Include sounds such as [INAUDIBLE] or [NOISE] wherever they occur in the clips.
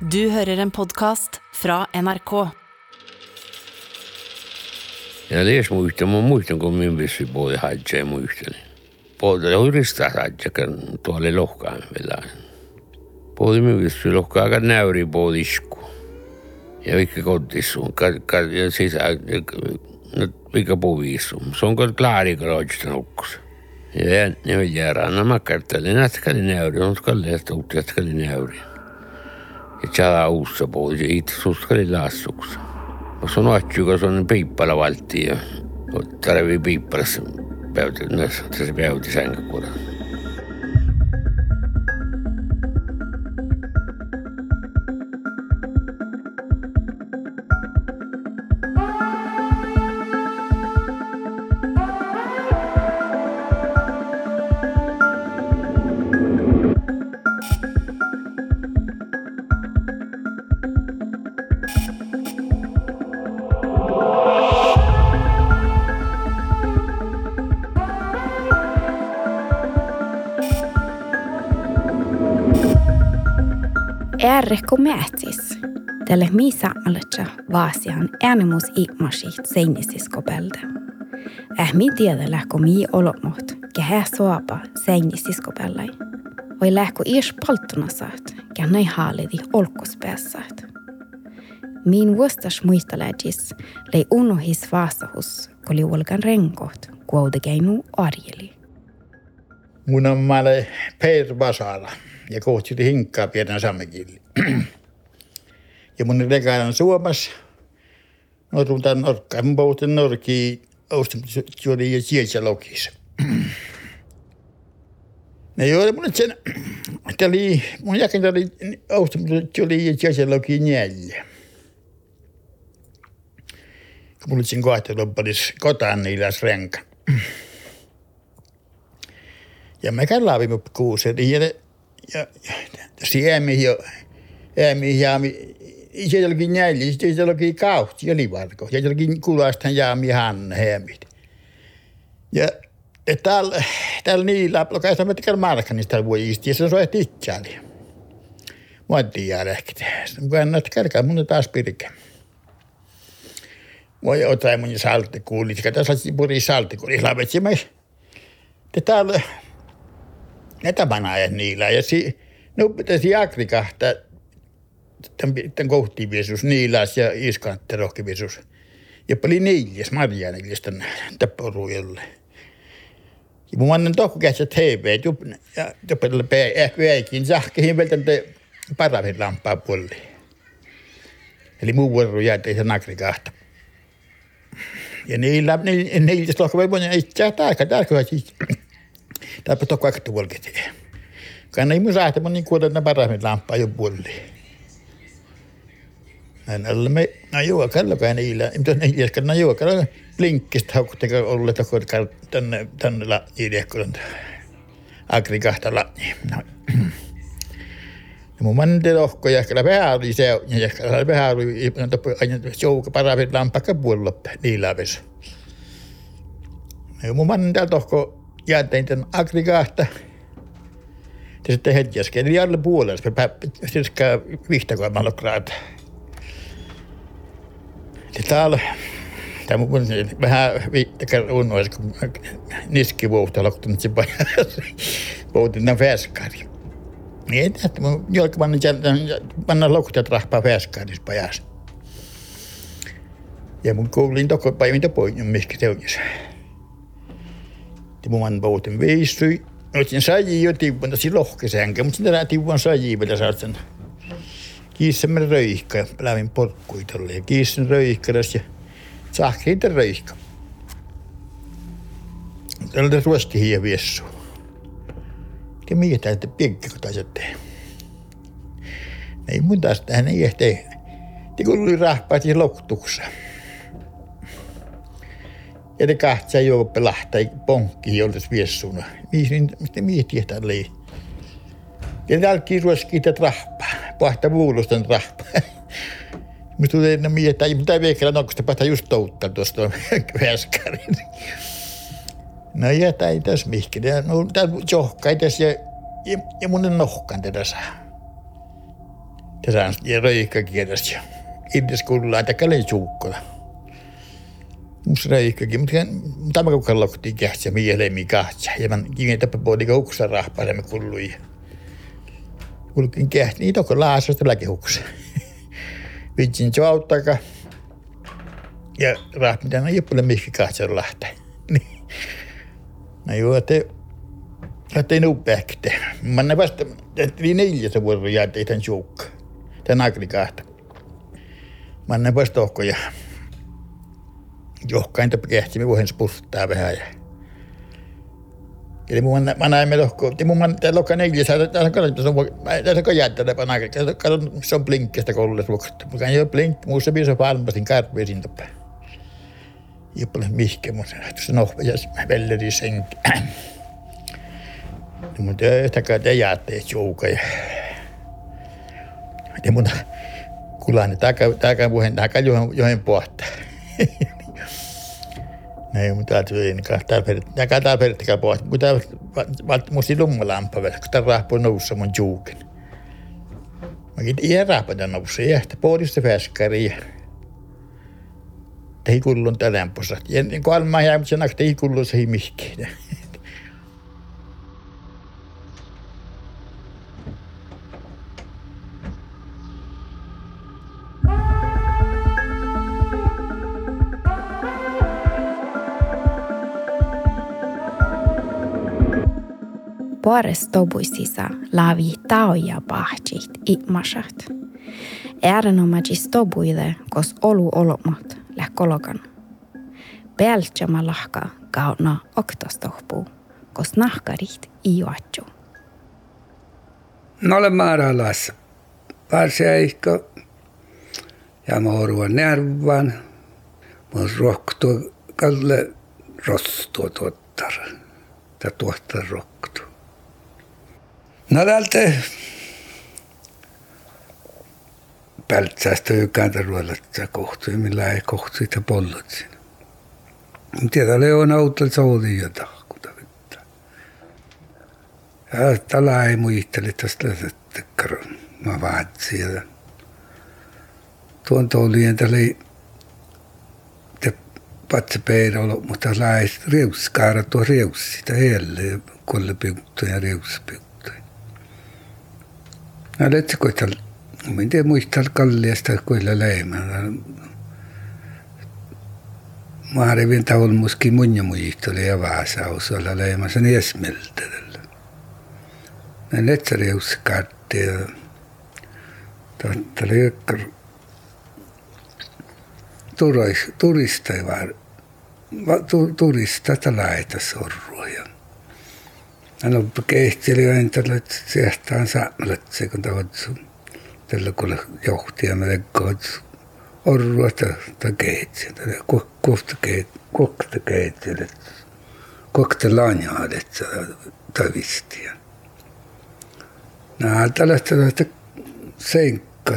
Du hører en podkast fra NRK. Ja lies muistan, mä muistan kun minun vissi puoli hajja muistan. Puolta oli ristaa hajja, kun tuolle lohkaan vielä. Puoli minun vissi lohkaa aika näyri puoli isku. Ja vikka kotissuun, ja sisä, vikka puuvissuun. Se on kyllä klaari, kun oikeastaan nukkus. Ja ne on järana, mä karttelin, että oli näyri, on skalle, että uutta, että oli näyri. echada a uso y sus relazos. Sono acciuga, sono piippala valti ja tarvi piippalas, peavad, peavad isegi ancora. Ärrekko määtsis. Tälle miisa aletsa vaasian äänemus iimasiht seinisiskopelde. Ähmi tiedä lähko mii olomoht, kehä soapa seinisiskopellai. Voi lähko ies palttunasaat, kännäi haalidi olkuspääsaat. Min vuostas muistaläjis lei unohis vaasahus, koli olkan renkoht, kuodegeinu arjeli. Mun on maalle Per Basara ja kohti hinkkaa pienen sammekilli. ja mun rekaan Suomessa. Norun tämän norkkaan. Mun puhutin norki juuri ja sieltä lokissa. Ne joo, mun sen, oli, mun jäkin oli ostamassa juuri ja sieltä loki neljä. Kun mulla sen kohta loppuisi kotaan niillä renka. Ja mä käyn laavimme kuusen, ja ja siemi jo emi ja se jollakin neljä, sitten jollakin kauhti, oli varko. Ja jollakin kulastan jaami hanne hemit. Ja ja täällä, täällä niillä, lokaista mä tekee markkanista voi istia, se on itseäli. Mä en tiedä ehkä tehdä. Mä en näitä kärkää, mun taas pirke. Voi ottaa mun salttikuuli, tässä on puri salttikuuli, lavetsi mä. Täällä, näitä vanhoja niillä. Ja si, no pitäisi jakrikahta tämän kohtivisus niilas ja iskantterohkivisus. Ja paljon neljäs marjaanillista tapporuujalle. Ja mun annan tohku käsä TV, ja jopa ehkä eikin sähkehin vielä tämän paravin lampaa puolelle. Eli muu vuoro jäätä ihan nakrikahta. Ja niillä, niillä, niillä tohku voi mennä itseään taika, taika siis. Täpä tokko aika tuolkit. Kan ei mun niin kuulla na paremmin lampaa jo puolli. Näin alle me, no joo, kallo kai niillä, mutta ne jäskä, no joo, kallo blinkkistä haukutteka olle tokko tänne, tänne la, niidehkolan agrikahta la. No. Ja mun mante lohko ja kyllä vähän oli se, ja kyllä vähän oli, aina jouka paremmin lampaa puolella niillä vesi. Ja mun mante lohko jäätiin tämän aggregaata. Ja sitten heti äsken, eli alle puolella, se ska vihtakoimalla graad. Ja täällä, tämä mun vähän viittakaan unnoisi, kun niski vuotta loktunut se pajas. Vuotin nämä färskari. Niin, että mun jolka panna, panna lokkutat rahpaa färskaris pajas. Ja mun kuulin toko päivin topoin, mikä se on mun boutin viistyi. Otin saji jo tiuvan tosi lohkesänkä, mutta sitten tiuvan saji vielä saat sen. Kiissen röihkä, lävin porkkuitolle ja kiissen röihkäräs ja sahkeita röihkä. Tällä ruosti hiä viessu. Ja mitä, että piekkä kun taisi tehdä. Ei mun taas tähän ei ehti. Kun oli rahpaat ja ne kahtsa juoppe lahtai ponkki joltas viessuna. Mistä miettiä tällä ei. Ja täällä ruoskii tätä rahpaa. Pahta vuulostan rahpaa. [LAUGHS] Mä tulee enää miettää, mitä veikellä nokkusta pahta just touttaa tuosta [LAUGHS] väskärin. No ja ei tässä mihkin. No tää johka ei tässä ja, ja, mun nohkan tätä saa. Tässä ja röikkä kierräs ja iddes kuullaan, että. Musta röikkäkin, mutta tämä kun kallokti kähtsä, mieleen mi kahtsä. Ja mä kiinni tappa puhutin uksa rahpaa, ja mä kuului. Kulkin kähtsä, niin toko laasasta läki uksa. [LAUGHS] Vitsin se auttaka. Ja rahpaa, no joppule mihki kahtsä lähtee. No joo, että että ei nopeasti. Mä ne vasta, että oli neljäs vuotta jäätä tämän suukka. Tän agrikaahta. Mä ne vasta ohkoja. Johkain tappa kehti, me voihin spurttaa vähän. Ja... Eli mun mä me lohko, ja mun mä täällä lohka neljäs, tässä on katsottu, tässä on jättä täpä nagrika, katsot, se on blinkkestä koulussa vuokasta. Mä kan jo blink, muussa biisa palmasin karpeisiin tappa. Jopa mihke, mutta se nohvajas velleri senki. Mutta yhtäkään te jäätte jouka. Ja, ja mun kulaan, tääkään puheen, tääkään johon, johon pohta. Näin, mutta täältä tääkään täällä perittäkään pohta. Mutta musti lummalampa vielä, kun tämä rahpo noussa mun juuken. Mäkin ihan rahpata noussa, ja että pohdista fäskäri. Tehi kullun tämän posa. Ja niin kuin almaa jää, mutta sen aikana tehi kullun se ei mihkiin. Puores tobuisisa laavi taoja pahtsit itmasat. Äärenomagis tobuille, kos olu olomot läh kolokan. Peltsama lahka kauna oktostohpuu, kos nahkarit iuatju. No olen maaralas. Varseikko. Ja moruan närvan. Mun rohtu kalle rostua tuottar. Tai tuottar rohtu. No täältä pältsästä ykäntä ruolatsa kohtui, millä ei kohtui ja pollot siinä. Tiedä, oli on autolla souli ja tahkuta vittu. Ja tällä ei muisteli tästä, että mä vaatsin. Ja tuon toulien tällä ei patse peidolo, mutta lähes riuskaara tuo rius sitä heille, kolle piuttu ja rius piuttu. No letsi koital, mä en tiedä muistaa kalliasta kuilla leimään. Mä arvin taul muskin munja muistoli ja vaasaus olla leimassa niesmeltä. Ne letsarius kaatti ja oli turis, turista var, turista laita sorruja. Hän kehteli jo entällä, että siehtaan saamalla, se kun tahdot tällä kun johti ja mä tekoot orrua tai kohta keitsi, kohta keitsi, kohta lanjaa, että tai vistiä. Nää tällaista seikka.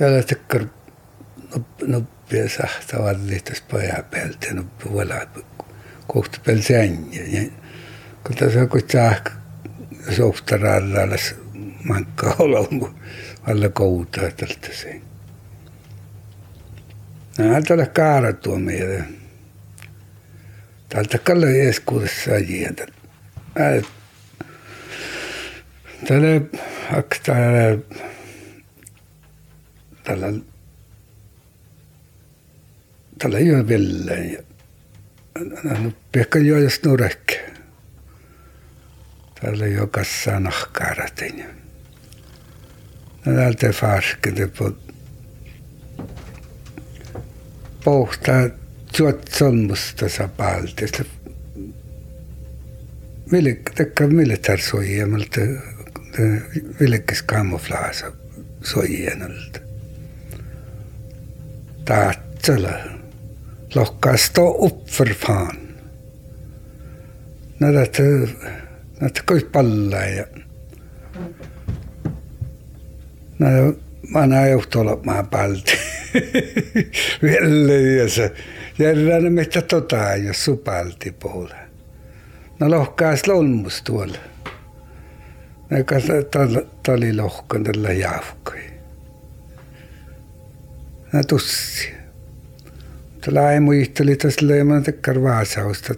Ja lähtekö noppia sahtavallistas pojan päältä, noppi kohtupeal sängi. Kun tässä on kuin sähkö sohtaralla alas mankkaa olonku alla koutaa tältä sen. Nämä tällä kaara tuo meidän. Tältä kalle ees kuudessa ajia. Tällä haksta tällä tällä yö villeen pekka jo nurekke. Täällä jo kassaa nahkaaratin. No täältä farskete på pohtaa tuot solmusta sa palti. Mille, tekka militär soijamalta, villekes kamuflaasa soijanalta. Taatsala locka stå upp för fan. När det, när det går palla ja när olla mä palti. Vielä ja se järjellä mitä tota jos supalti puolella. No lohkaas lolmus tuolla. Eikä tali lohkan tällä jauhkai. Nä tussi. Tällä ei muisteli tässä leiman tekkar vaasausta.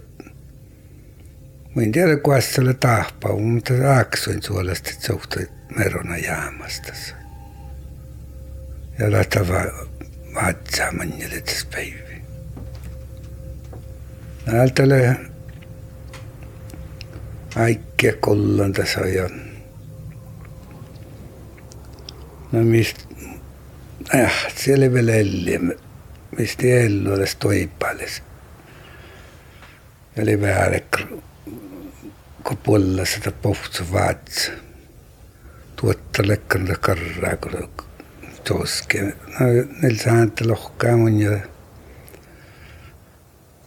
Mä en tiedä kuassa oli tahpa, mutta aksoin suolesta, suhtui merona jaamasta. Ja lähtä vaan vaatsaa manjelle tässä päivä. Näältä Aikkia kollan tässä on. No mistä, äh, vielä vestiello alle stoipales. Ja oli väärek kopulla seda puhtsu vaats. Tuotta lekkarna karraa, kun tooski. No, neil sääntä lohkaa mun ja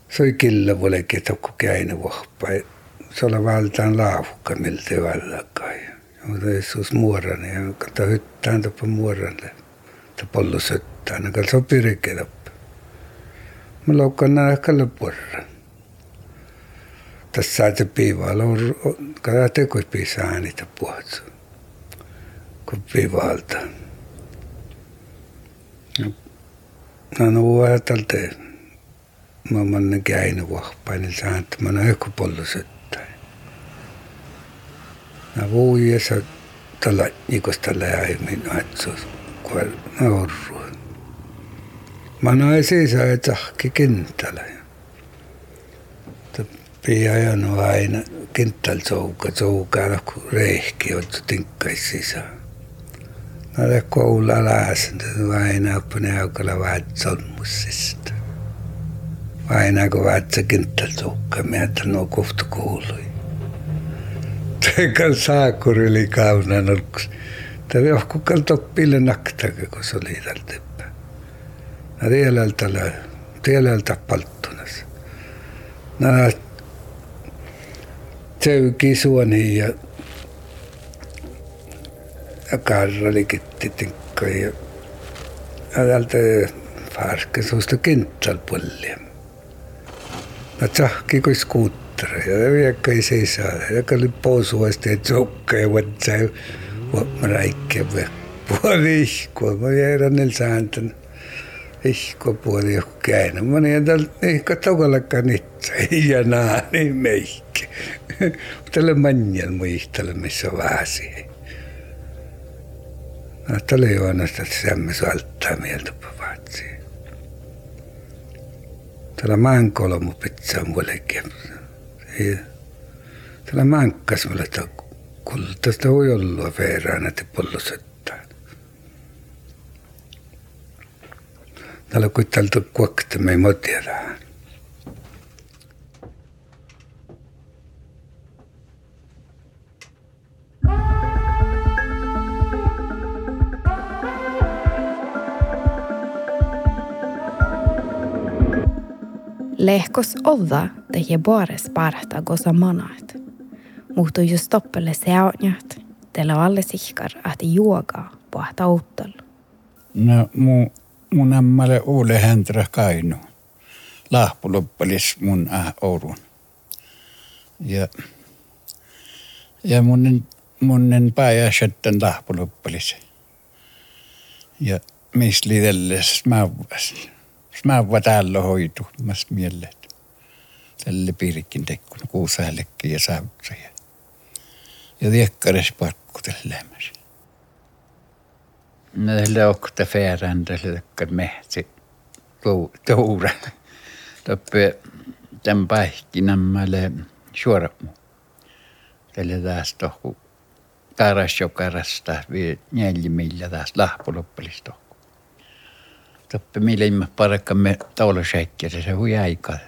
se oli killa puolekin, että kun käin vuohpai. Se oli valtaan laavukka, miltä vallakaan. Mutta Jeesus muoran ja kato hyttään tapa muoralle. Ta pollu syttään, aga sopii rikkidab. Mä loukkaan nää kalla porra. Tässä saa se piivaalla on, kada teko piisaa niitä puhutsu. Kun piivaalta. No, no, voi ajatella, mä oon käynyt vahpain, niin saan, että mä oon ehkä pollo söttään. Na vuodessa tällä nikosta lähemmin atsos, kun naurru. ma naisi ei saa tahki kindlale. Pia ja no aina kintal souka, souka lahku reihki otsu tinkkais sisä. Nade koula lähes, aina oppinen aukalla vähän solmussista. Aina kun vaatsa kintal souka, mietä nuo kohtu kuului. Teikän saakuri oli kauna nurkus. Tämä johkukan toppille naktakin, kun se oli tältä teppä. Nä tielältä lö, tielältä palttunas. Nä töyki suoni ja ja karrali kitti tinkka ja täältä farske suusta kenttäl pullia. Nä tsahki kuin skuut ja viekka ei seisää. Ja oli pousuasti, että sukka ja vatsa ja mä räikkiä puoli [LAUGHS] ihkua. Mä jäin niillä sääntön ihkua puoli joku käynä. Mä niin tällä ehkä tokallakaan itse. [LAUGHS] Ja naa, niin meikki. [LAUGHS] Tällä manjal muistella, missä vaasi. Tällä ei ole ainoastaan sämmä suoltaa mieltä pavatsi. Tällä maankolmu pitää mullekin. Tällä mankkas mulle, että kultaista voi olla verran, että pollosettaa. Täällä kun täältä kuokta me ei tiedä. Lehkos olla teie bares parta gosa manat. Mutta just stoppelle seonjat, teillä alle sihkar ahti juoga pohta uuttal. No mu, mun ammalle Ole Händra Kainu. Lahpuloppalis mun äh Ourun. Ja, ja munnen, munnen pääjäsetten lahpuloppalis. Ja misli telles mävväs. Mävvä täällä hoitu, mas mieleen tälle piirikin tekkun kuusäällekin ja saavutsa. Ja, viekkares pakku tälle lämmäs. Tälle okta färän tälle mehti tuura. Toppe tämän pähkinämmälle suoramu. Tälle taas tohku taras jokarasta vi neljä taas lahpuloppelista tohku. Toppe millä immä parakkamme taulasäikkiä se hui aikaa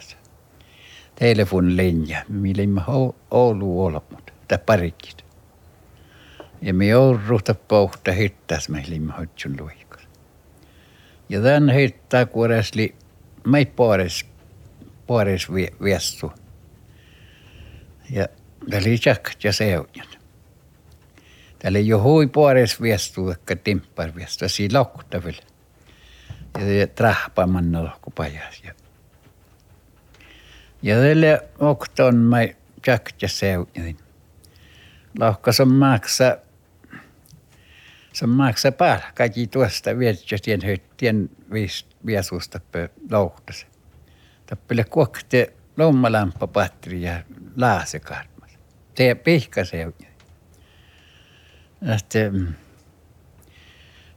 telefonlinja, millä mä Oulu olmut, tai parikit. Ja me jouduta pohta hittas, millä mä hoitsun luikas. Ja tämän hittaa kuoresli, mei puores, puores viestu. Ja tämä oli tjakt ja seunjat. Täällä ei ole hui puores viestu, että timppar viestu, siinä loktavilla. Ja trahpaamanna lohkupajas. Ja ja tälle okton mä jakta seudin. lohka se maksa se maksa päällä kaikki tuosta vietsä tien tien viis viesusta pe lohtas. Tappele kuokte lommalampa patteria laasekarmas. Se pihka se. Että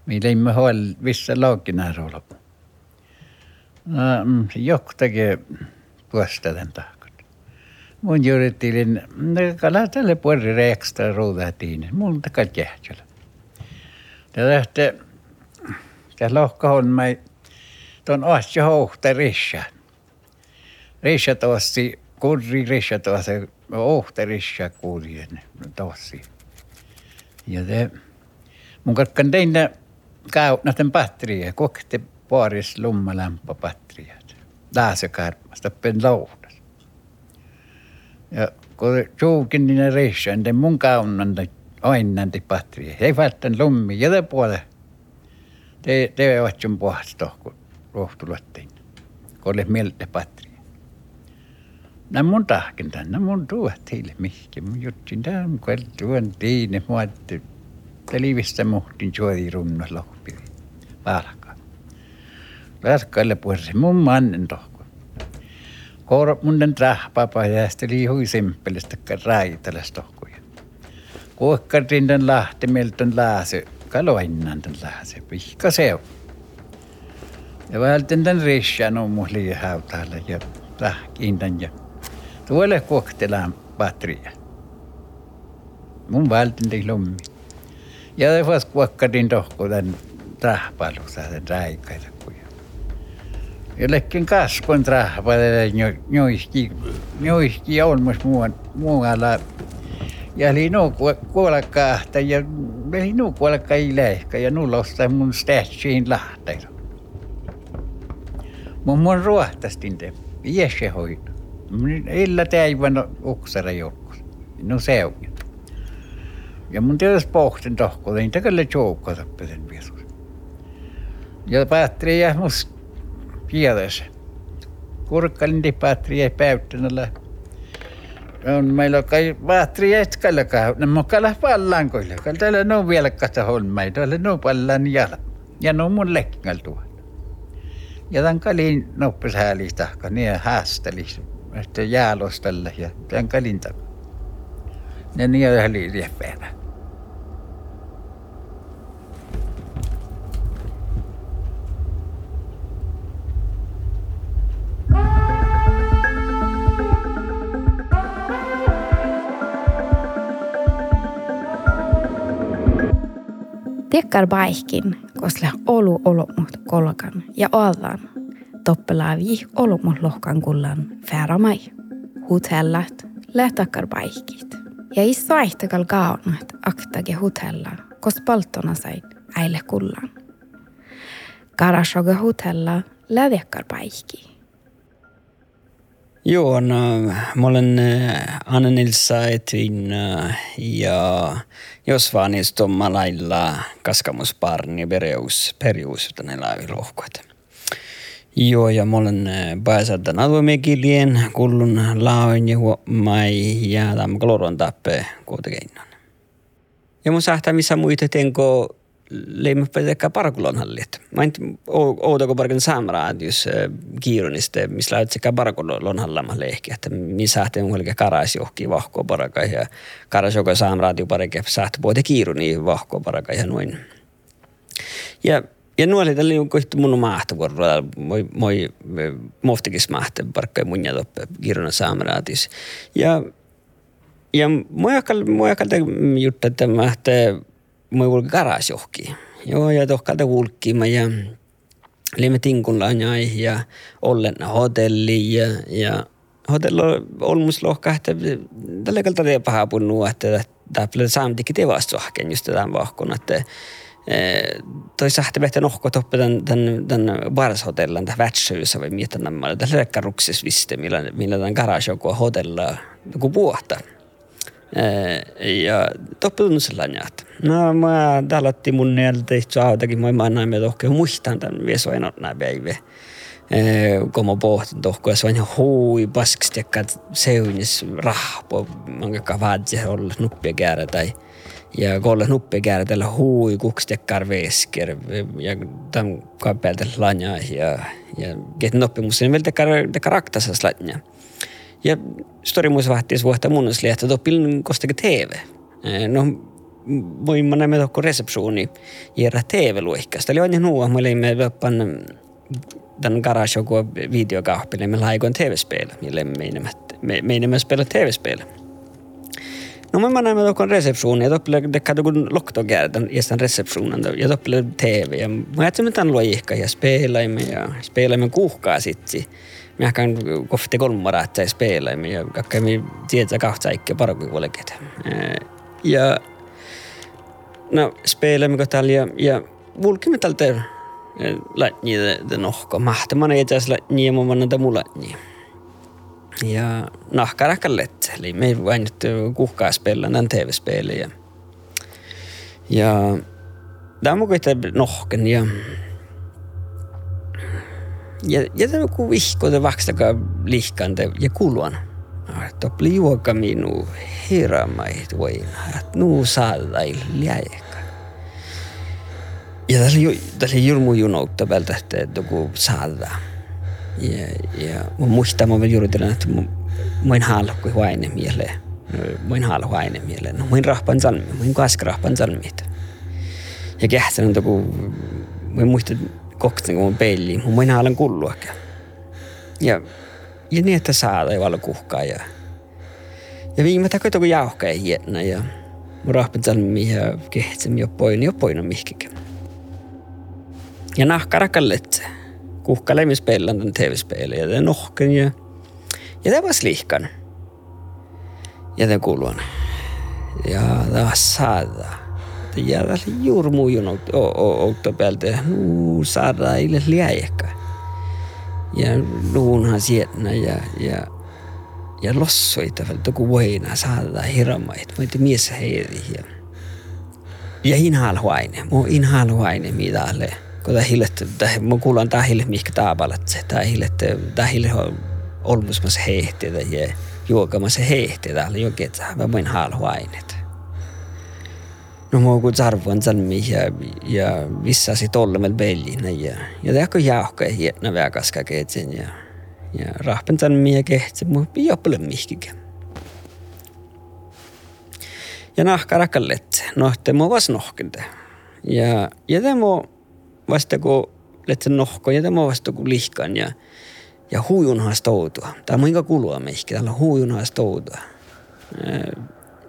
Meillä ei hol vissa laukinarolla. No, mm, joktakin tuosta tämän tahkot. Mun juurittiin, kala tälle puoli reeksta ruudatiin, mun takat jähtjöllä. Ja lähtee, ja lohka on mai, tuon asja hohta rissä. Rissä tossi, kurri rissä tossi, ohta rissä kurri tossi. Ja te, mun katkan teinä, käy näiden patteria, kokte paaris lummalämpö patteriat. Lääsekarmasta pen louhdas. Ja kun suukin niin reissään, niin mun kaunnan te patteria. Ei välttämättä lummi, ja te puolelle. Te, te ovat sun puhasta, kun rohtulattiin. Kun oli mieltä patteria. Nä mun tahkin tänne, mun tuot heille mihki. Mun juttin tämän, kun tuon tiine, mua, että telivistä muhtin suori runnas lohpiri. Palka. Läskaille puhuisi mun mannen tohko. Kooro munnen trahpapa jäästeli hui simppelistä raiteles tohkoja. Kuokkarin den lahti miltön lääse, kaloinnan den lääse, pihka seu. Ja välten den rissän on mun liian hautaalla ja rahkiindan ja tuolle kuoktelaan patria. Mun välten den lommi. Ja var kuokkarin tohko den trahpalussa den räikaita kuja. Jollekin kasvon trahpalussa joiski, joiski olmus muualla. Ja oli nuu kuolekkaahta ja oli nuu kuolekka ei lehkä ja nulla ostaa mun stätsiin lahteita. Mun mun ruohtastin te, iässä hoito. Illa täivän uksara jokkus. No se on. Ja mun tietysti pohtin tohko, niin tekälle joukko tappelen viesus. Ja päätteli ja mus kielessä. Kurkkalin di päätteli ja päyttänällä. On meillä kai ja etkällä Ne mokalla pallaan koille. Kalla täällä no vielä kata holmai. Täällä no pallaan jala. Ja no mun lekkingal tuolla. Ja tämän kalin noppis häälistä, kun niin haastelis. Että jäälostella ja tämän kalin takaa. Ne niin oli rieppeänä. Tekkar baihkin, kosle olu olomut kolkan ja allan. Toppelaavi olomut lohkan kullan fääramai. Hotellat lähtakkar baihkit. Ja i saihtakal kaunat aktage hotella, kos paltona sain äile kullan. Karasoga hotella lähdekkar baihki. Joo, no, mä olen Anna Nilsa etyin ja jos vaan niistä on lailla kaskamusparni perius, perius, laavi lohkoita. Joo, ja mä olen pääsältä aluemekilien kullun laoin ja mai ja tämä kloron tappe kuitenkin. Ja mun sähtää missä muita tenko leimäpäivä parakulon hallit. Mä en ootako parkin saamraadius kiironista, missä lähdet sekä parakulon hallama lehki, että missä lähtee mun helkä karais johki vahkoa paraka ja karais joko saamraadiu parike sähtö puhuta kiironi vahkoa paraka ja noin. Ja ja nuoli tällä on kohti mun maahta vuorolla, moi, moi moftikis maahta parkka mun jätoppe kirjana saamraadis. Ja ja moi akal moi akal jutta että mahtaa mä kulki karas johki. Joo, ja tohkalta kulkkiima ja liimme tinkunlaan ja ollen hotelli ja, ja hotello olmus lohkahti. Tällä kalta tee paha punnu, että tämä saamtikin tevastuahken just tämän vahkon, että toi sahti behtä nohko toppe tämän, tämän, tämän varashotellan tämän vätsyysä vai mietin nämä, tämän lekkaruksis viste, millä, millä tämän garage joku hotella joku. Ja että no mä dalatti mun nieltä itse autakin, mä mä näin tohke muistan tämän viesoin näin päivä. Como pohtin tohko, ja se on ihan hui paskista, että seunis rahpo, manka vaadse olla nuppia käärä tai ja kolla nuppia käärä tällä hui kukstekkar vesker ja tämän kapealta lanja ja ja get noppimus sen vielä tekar raktasas lanja. Ja story muissa vahtis vuotta mun että toppilin kostake TV. No voin mä näemme tokko reseptioni järä TV-luikkaista. Eli on jo nuo, mä leimme pan den garage och videokahpille med laikon TV-spel. Mille meinemme spela TV-spel. No men man näemme tokko reseptioni ja toppille dekka tokko loktogärden i sen receptionen ja toppille TV. Ja mä ajattelin, että luikka ja spelaimme ja spelaimme kuhkaa sitten. Mä kan kofte kolmara, että spelaimme ja kakkaimi tietää kahta ikkä parakuoleket. Ja no spelaammeko täällä ja, ja vulkimme tältä de nohko. Mahtaman ei tässä lätni ja mun näitä mulla lätni. Ja nahkarakkallet, eli me ei vain nyt kuhkaa spela tämän TV-speliä. Ja tämä on mukaan nohken ja tämä kun vihko te vakstakaa lihkante ja kuluan. Että pliuoka minu hiramait voina, että nuu saada liäjekka. Ja tässä julmu junoutta vältä, että joku saada. Ja, ja mä muistan, mä juuri tilanne, että mä en haalla kuin huaine mieleen. Mä en haalla huaine mieleen. No mä en rahpan salmi, mä en kaska rahpan salmit. Ja kähtsän, että kun mä koksin kun mä peiliin, mä en haalla kulluakaan. Ja ja niin, että saada ei valo kuhkaa. Ja, ja viime takia kun jauhka ei hiennä ja mun rahpan salmi ja kehtsem jo poin, jo poin mihkikä. Ja nahkarakallet kuhka lämmispellan tämän TV-spelin ja den nohken ja ja det var slikan. Ja den kuuluan. Ja det var saada. Ja det oli juuri muujun outto päältä. Saada ille liäjäkään ja luunhan sietna ja, ja, ja lossoita välttä kun voina saada hirmait. Mä ette mies heiri ja ja inhal huaine. Mo inhal huaine mitä alle. Kun hillet, mä kuulan tahille mihkä taapalat se. Tahille, tahille olmusmas hehteitä ja juokamassa hehteitä. Jokin, että mä voin halhuaineet noh, ma kuulsin arvandsalmiin ja, ja vissasi tolle pellin ja, ja tehkö jauhka hieno väkaska ketsin ja, ja rahpensalmiin ja kehtsin mu joppele mihkikin. Ja nahkarakallet, no te mu vas nohkinte. Ja, ja te mu vasta kun letsen nohko ja te mu vasta kun lihkan ja, ja huijunhas toutua. Tämä on inka kulua meihki, täällä huijunhas toutua.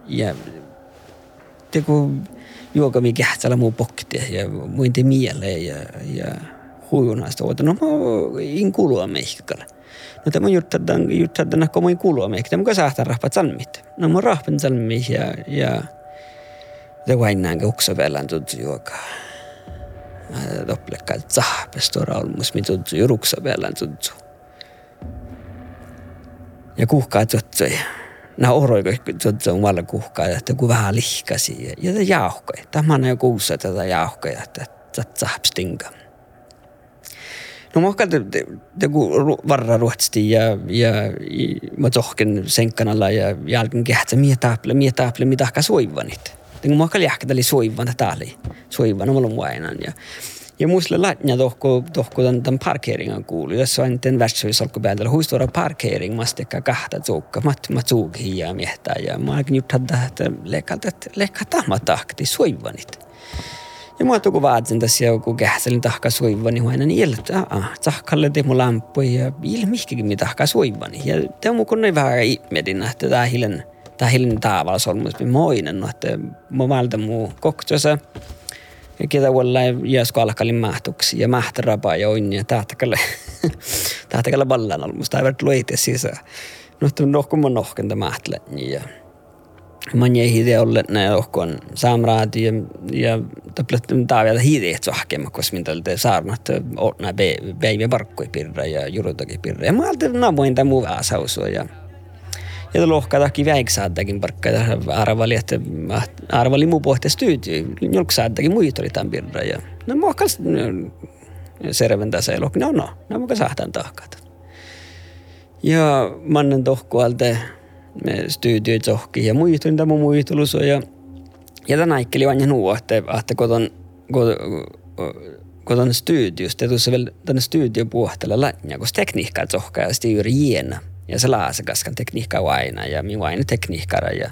Ja te kun juoka mi kähtsälä muu pokti ja muin te mieleen ja, ja huijunasta oota. No mä in kulua meihkällä. No tämä juttadan juttadan ko muin kulua meihkä. Tämä sahtaa rahpat salmit. No mä rahpan salmit ja ja det var innan också välän tuttu juoka. Doppelekka tsahpestora olmus mi tuttu juruksa välän tuttu. Ja kuhkaa tuttuja nämä on valla kuhkaa, että kun vähän lihkasi ja, ja jauhkoja. Tämä on jo kuussa tätä jauhkoja, että tsahpstinka. No mä te, te, te kun varra ruotsti ja, ja, mä tohken senkkanalla ja jälkeen kehtsä, mie taaple, mie taaple, mitä ehkä soivanit. Kun mä kalli oli soivan, täällä soivan, mä olen vainan. Ja, ja muistle latnia tohko, tohko tämän, tämän parkeringen kuulu. Jos on den värtsuisolku päällä, huistora parkering, mä sitten kahta zuukka, mä, mä zuukin ja miehtää. Ja mä alkin hadda, että lekalta, että lekata mä tahti suivanit. Ja mä tuku vaatsin tässä joku kähselin tahka suivani, niin aina niin että aah, tahkalle teemu lamppuja ja ilmihkikin mitä tahka suivani. Ja tämä on kun vähän ihmedin, että tämä hilen, tämä hilen taavalla solmus, moinen, no, että mä valta muu koktosa ketä vuonna jäsko alkalin mahtuksi ja mahtarapa ja onni ja tahtakalle [LAUGHS] tahtakalle ballan almusta ei varit luite sisään. No tu nohko mun nohkenta mahtle ja man jäi hide olle näin ohkon saamraati ja ja taplet taavia hide et sohkema kos min tältä saarnat otna päivä parkkoi pirra ja jurutakin pirra ja mä ajattelin namoin tämän muu asausua ja ja lohkatakin väiksaadakin parkka ja arvali, että arvali muu pohti studio, julksaadakin muita oli tämän pirra. Ja no mä kallis serven tässä elok. No no, no mä sahtan tahkat. Ja mannen tohkualta me studioi tohki ja muistuin tämä muistulus ja ja tänä ikkeli vain nuo, että, että koton, koton, studios, det tuossa vielä tänne studio puhtella lännä, koska tekniikkaa tohkaa ja juuri jiena. Ja se laasa kaskan tekniikka aina ja minun aina tekniikkara. Ja, ja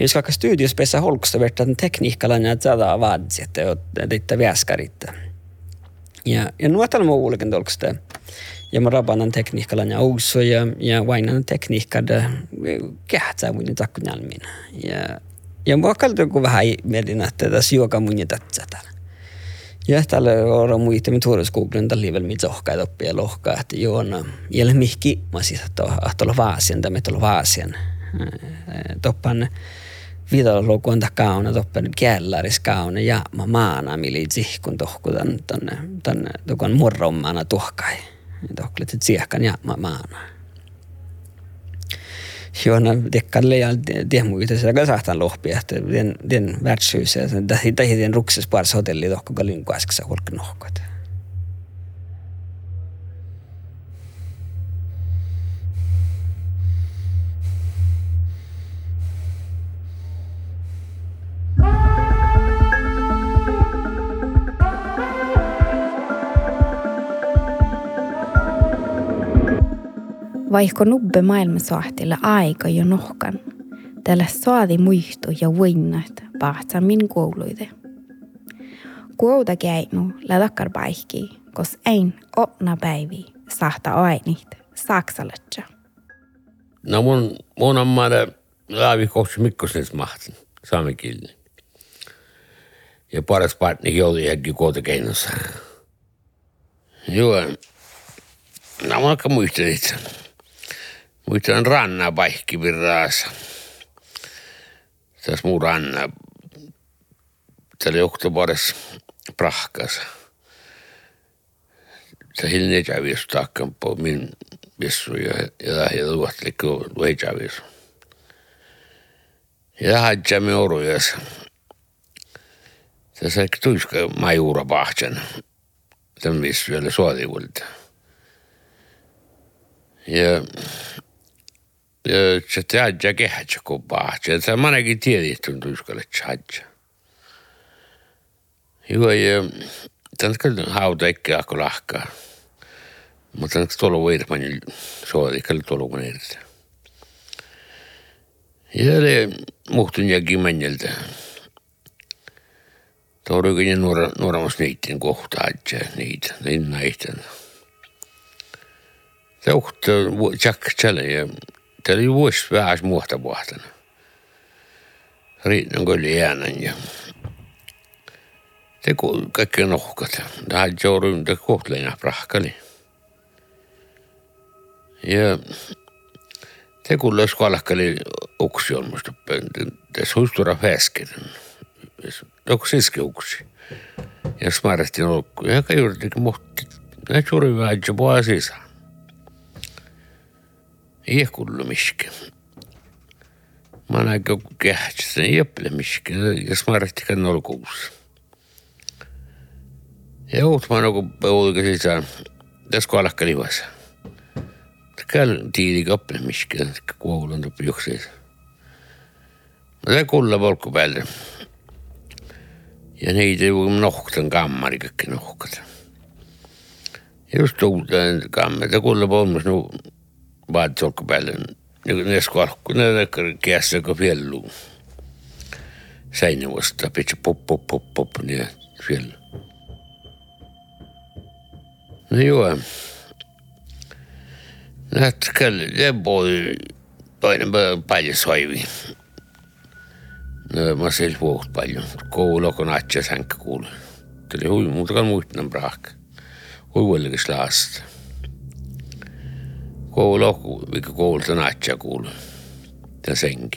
jos vaikka studios pessä holkusta verta että tekniikka ja tätä väskarit. Ja, ja nuotalla muu ulken tolkusta. Ja mä rabanan tekniikka ja ouso ja, ja vainan tekniikka kähtsää mun takkunjalmin. Ja, ja mua kaltu vähän mietin, että tässä juoka mun tätsä ja tällä on muita mit huoroskoulun tällä vielä mit ohkaa oppia lohkaa, että joona jälle mihki mä siis että olla vaasian tai meitä olla vaasian. Toppan viidalla lukuun kauna toppan källäris kauna ja mä maana mili kun tohku tän tänne tänne tukon murrommana tuhkai. Tohklet siehkan ja mä maana. Joona tekkalle ja tehmuita sitä kasahtan lohpia, että den, den värdshuset, tähi den rukses pars hotelli tohko kalin kuasksa hulk Vaikka nubbe maailmansahtilla aika jo nohkan, tällä saadi muistu ja voinnat pahtsa min kouluide. Kuouta käinu lädakkar paikki, kos ein opna päivi sahta ainit saksaletja. No mun, mun on maada laavi kohti mikkosnes mahtin, saame kielinen. Ja paras partni jouli jäkki kuota keinossa. Joo, no mä aika muistelin itse. Muistan ranna paikki virraassa. Tässä muu ranna. Täällä oktobarissa prahkas. Se hilne kävis takkan på min vissu ja ja ei kävis. Ja hajjamme orujas. Tässä ei tuiska majuura pahtjan. Tämän vissu ja suotikulta. Ja C'è aggia che aggia cobaccia, c'è mano che ti ha detto in tusca le c'aggia. Io e tanto che non ha da che a colacca. Ma tanto che tolo vuoi ma non so di che tolo gunerta. Io le muhtu ja gimenjeltä. Torukin nuora nuoramas niitten kohtaatja niitä, niin näitä. Se uhtaa, tjak, tjäle ja oli vuosi vähän muuta vuotena. Riinnan kyllä jäänän ja te kaikki nohkat. Tähän joudun te kohtleina prahkali. Ja te kun lös kalkkali uksi on musta tässä huistura fäsken. Onko siski uksi? Ja smartti nolkku. Ja kai juuri mohti. Näin suuri vähän jo sisään. Jie kullu miski. Mä näin joku kehtisen jäple miski, jos mä rehtikän nolkuus. Ja uut mä nuku nagu peulka sisään, tässä alakka livas. Käl tiili kaple miski, kuulun tupi juhseis. Mä sain kulla polku päälle. Ja neid ei või nohtan kammari kõik nohkada. just tõutan kammari, ta kulla polmas nagu no, Ba tjock bällen. Ne skalkku, ne kiässä fjällu. Säinä vasta, pitsi pop, pop, pop, pop, ne fjällu. No joo. Nätkällä, ne voi toinen paljon soivi. No, mä sillä puhut paljon. Koulu, kun atja sänkä kuuluu. Tuli hui, muuta kan muutnan praak. Hui võlgis laasta kool ohku, vilka kool se natcha kool. Den sänk.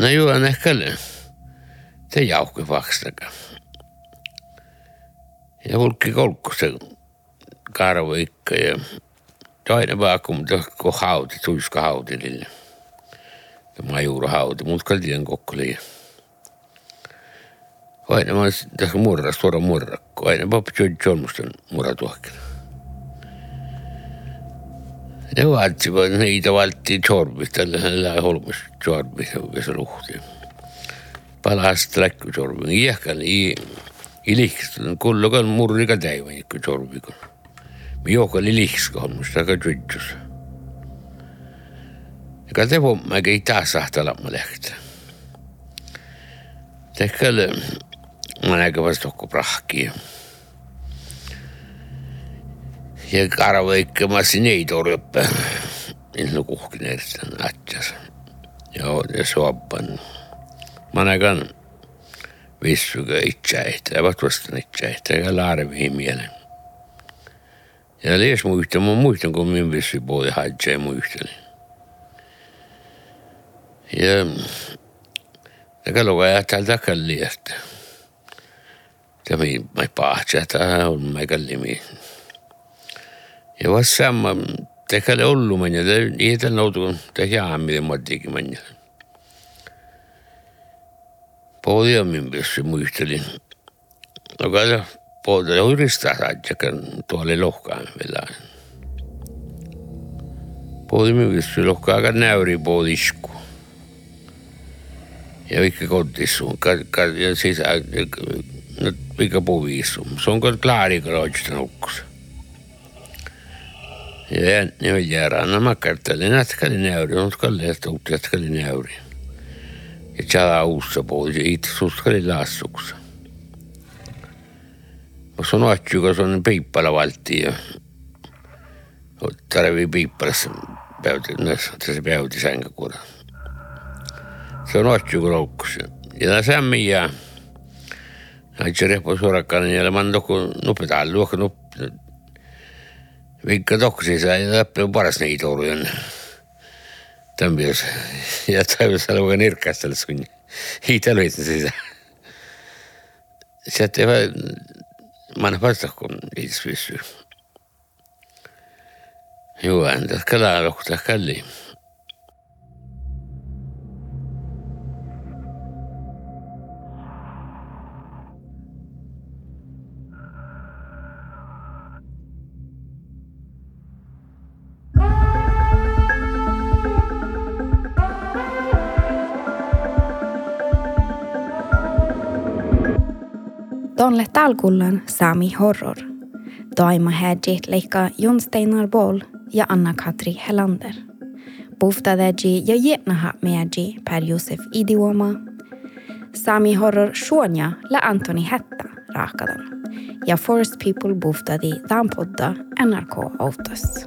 No juon ehkä te jauhki vaksnaka. Ja hulkki kolkku se karvo ikka ja toinen vaaku, mutta kun hauti, tuiska hauti lille. Ja majuura hauti, mutta kaltien kokku liian. Aina mä tässä murras, suora murrakko. Aina pappi John Johnston murra tuokkina ne vaativat, niitä valtiin torvista, tällä holmassa torvista, joka se luhti. Palasta läkky torvin, iäkkän ilihkistön, kullokan murrika täivänikku torvikon. Miokal ilihkiska hommasta, aga tütjus. Ega te pommägi ei taha sahtalama lähte. Tehkele, ma nägin vastu kokku prahki ja gick Arvikemas Neidoröppe illu kuhkineertan atjas. Ja suoppan. Manakan vissuga itseäitä, vastustan itseäitä ja larviin mielen. Ja lies muistan, mä muistan, kun minun vissi puoli hajtsee muistelin. Ja Taka lugeja täältä kalli, että tämä ei pahtsa, tämä on meidän limi ja Vassam tekele hullu mõnja, ta ei ta nõudu, ta ei tea, mida ma tegin mõnja. poodi on minu meelest muisteli. aga noh, poodi juurest tahad, aga tool ei lohka veel. poodi minu meelest ei lohka, aga näori poodi isku. ja ikka kodus, ja siis äh, ikka puvi istub, see on ka klaariga lootsi nukkus Ja mä karttelin, jätkäli näyri, on skalle ja tuutti jätkäli näyri. Ja tjala uussa pois, ja itse suskali laassuksi. Mä sanon kun se on piippala valtti, ja tarvii piippalassa päytä, tässä päytä sänkäkuudella se on otsikoroukkus. Ja sämmi ja Aitse repo suorakkaan ja doku nupetaan luokka nup. Vilka dock siis ei läpi paras neid oluline. Tämpios ja täydessä luokan irkkastelle sun. Hiitä löysin sitä. Sieltä ei vain manna vastakkoon itse pystyy. Joo, entäs kalaa rohtaa kalliin. Tonle talkullan Sami Horror. Daima hädjit leikka Jon Steinar Boll ja Anna-Katri Hellander. Buftadäji ja jetnaha meäji Per Josef Idioma. Sami Horror Shonja la Antoni Hetta raakadan. Ja Forest People buftadi Dampodda NRK Autos.